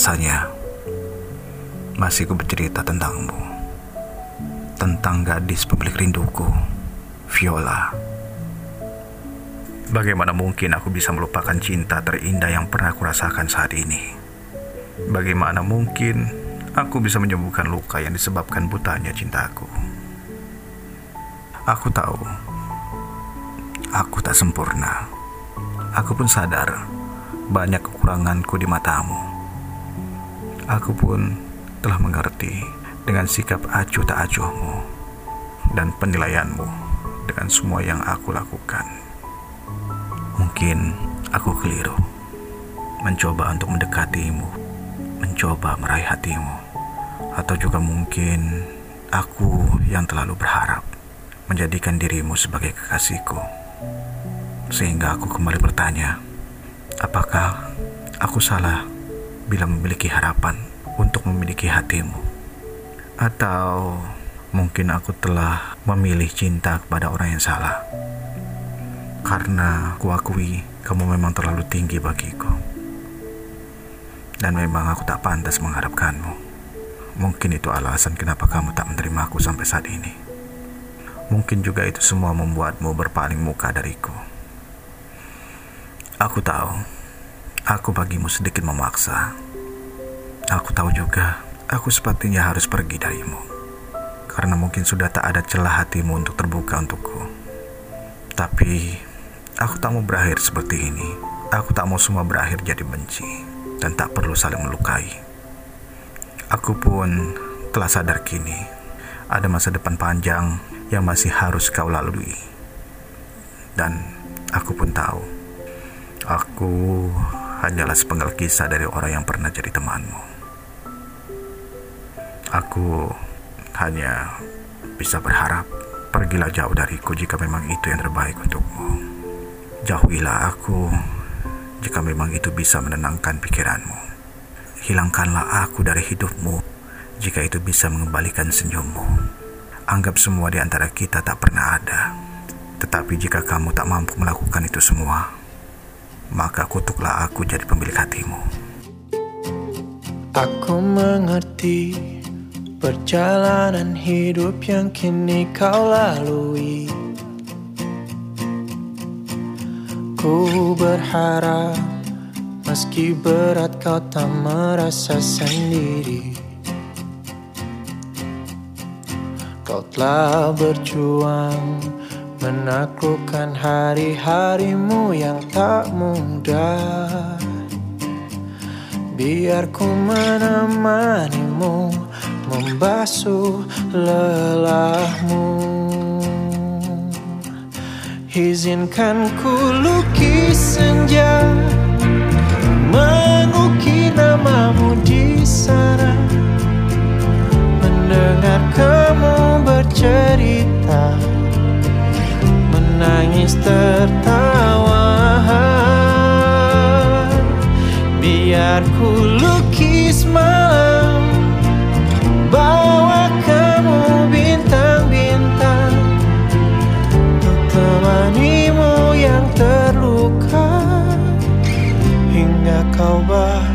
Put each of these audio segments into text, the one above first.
rasanya masih ku bercerita tentangmu. Tentang gadis pemilik rinduku, Viola. Bagaimana mungkin aku bisa melupakan cinta terindah yang pernah aku rasakan saat ini? Bagaimana mungkin aku bisa menyembuhkan luka yang disebabkan butanya cintaku? Aku tahu, aku tak sempurna. Aku pun sadar banyak kekuranganku di matamu. Aku pun telah mengerti dengan sikap acuh tak acuhmu dan penilaianmu dengan semua yang aku lakukan. Mungkin aku keliru mencoba untuk mendekatimu, mencoba meraih hatimu, atau juga mungkin aku yang terlalu berharap menjadikan dirimu sebagai kekasihku. Sehingga aku kembali bertanya, apakah aku salah bila memiliki harapan untuk memiliki hatimu. Atau mungkin aku telah memilih cinta kepada orang yang salah. Karena kuakui kamu memang terlalu tinggi bagiku. Dan memang aku tak pantas mengharapkanmu. Mungkin itu alasan kenapa kamu tak menerima aku sampai saat ini. Mungkin juga itu semua membuatmu berpaling muka dariku. Aku tahu, aku bagimu sedikit memaksa. Aku tahu juga, aku sepatutnya harus pergi darimu. Karena mungkin sudah tak ada celah hatimu untuk terbuka untukku. Tapi, aku tak mau berakhir seperti ini. Aku tak mau semua berakhir jadi benci dan tak perlu saling melukai. Aku pun telah sadar kini, ada masa depan panjang yang masih harus kau lalui. Dan aku pun tahu, aku hanyalah sepenggal kisah dari orang yang pernah jadi temanmu. Aku hanya bisa berharap pergilah jauh dariku jika memang itu yang terbaik untukmu. Jauhilah aku jika memang itu bisa menenangkan pikiranmu. Hilangkanlah aku dari hidupmu jika itu bisa mengembalikan senyummu. Anggap semua di antara kita tak pernah ada. Tetapi jika kamu tak mampu melakukan itu semua, maka kutuklah aku jadi pemilik hatimu. Aku mengerti Perjalanan hidup yang kini kau lalui Ku berharap Meski berat kau tak merasa sendiri Kau telah berjuang Menaklukkan hari-harimu yang tak mudah. Biar ku menemanimu membasuh lelahmu. Izinkan ku lukis senja Biar ku lukis malam Bawa kamu bintang-bintang. Untuk temanimu yang terluka Hingga kau bahagia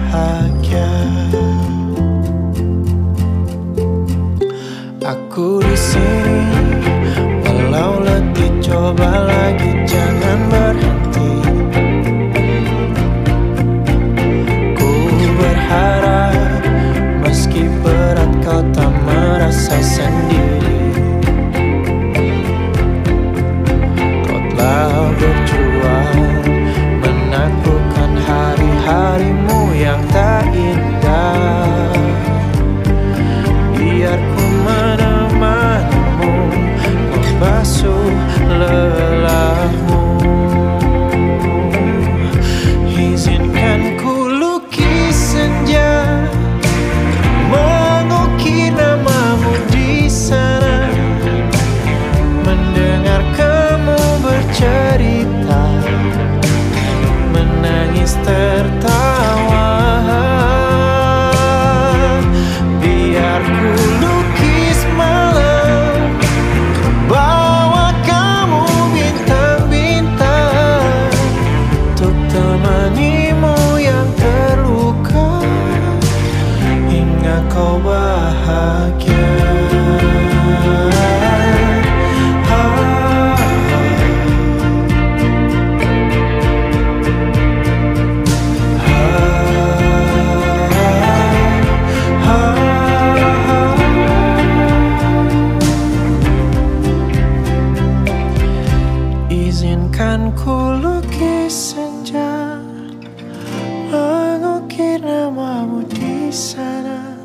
sana.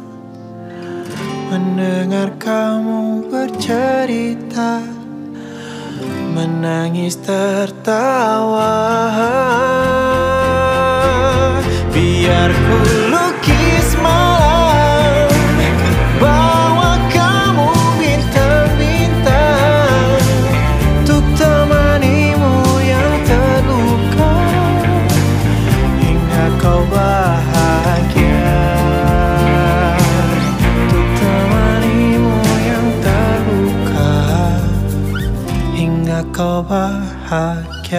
Mendengar kamu bercerita Menangis tertawa. Biar ku 아까워하게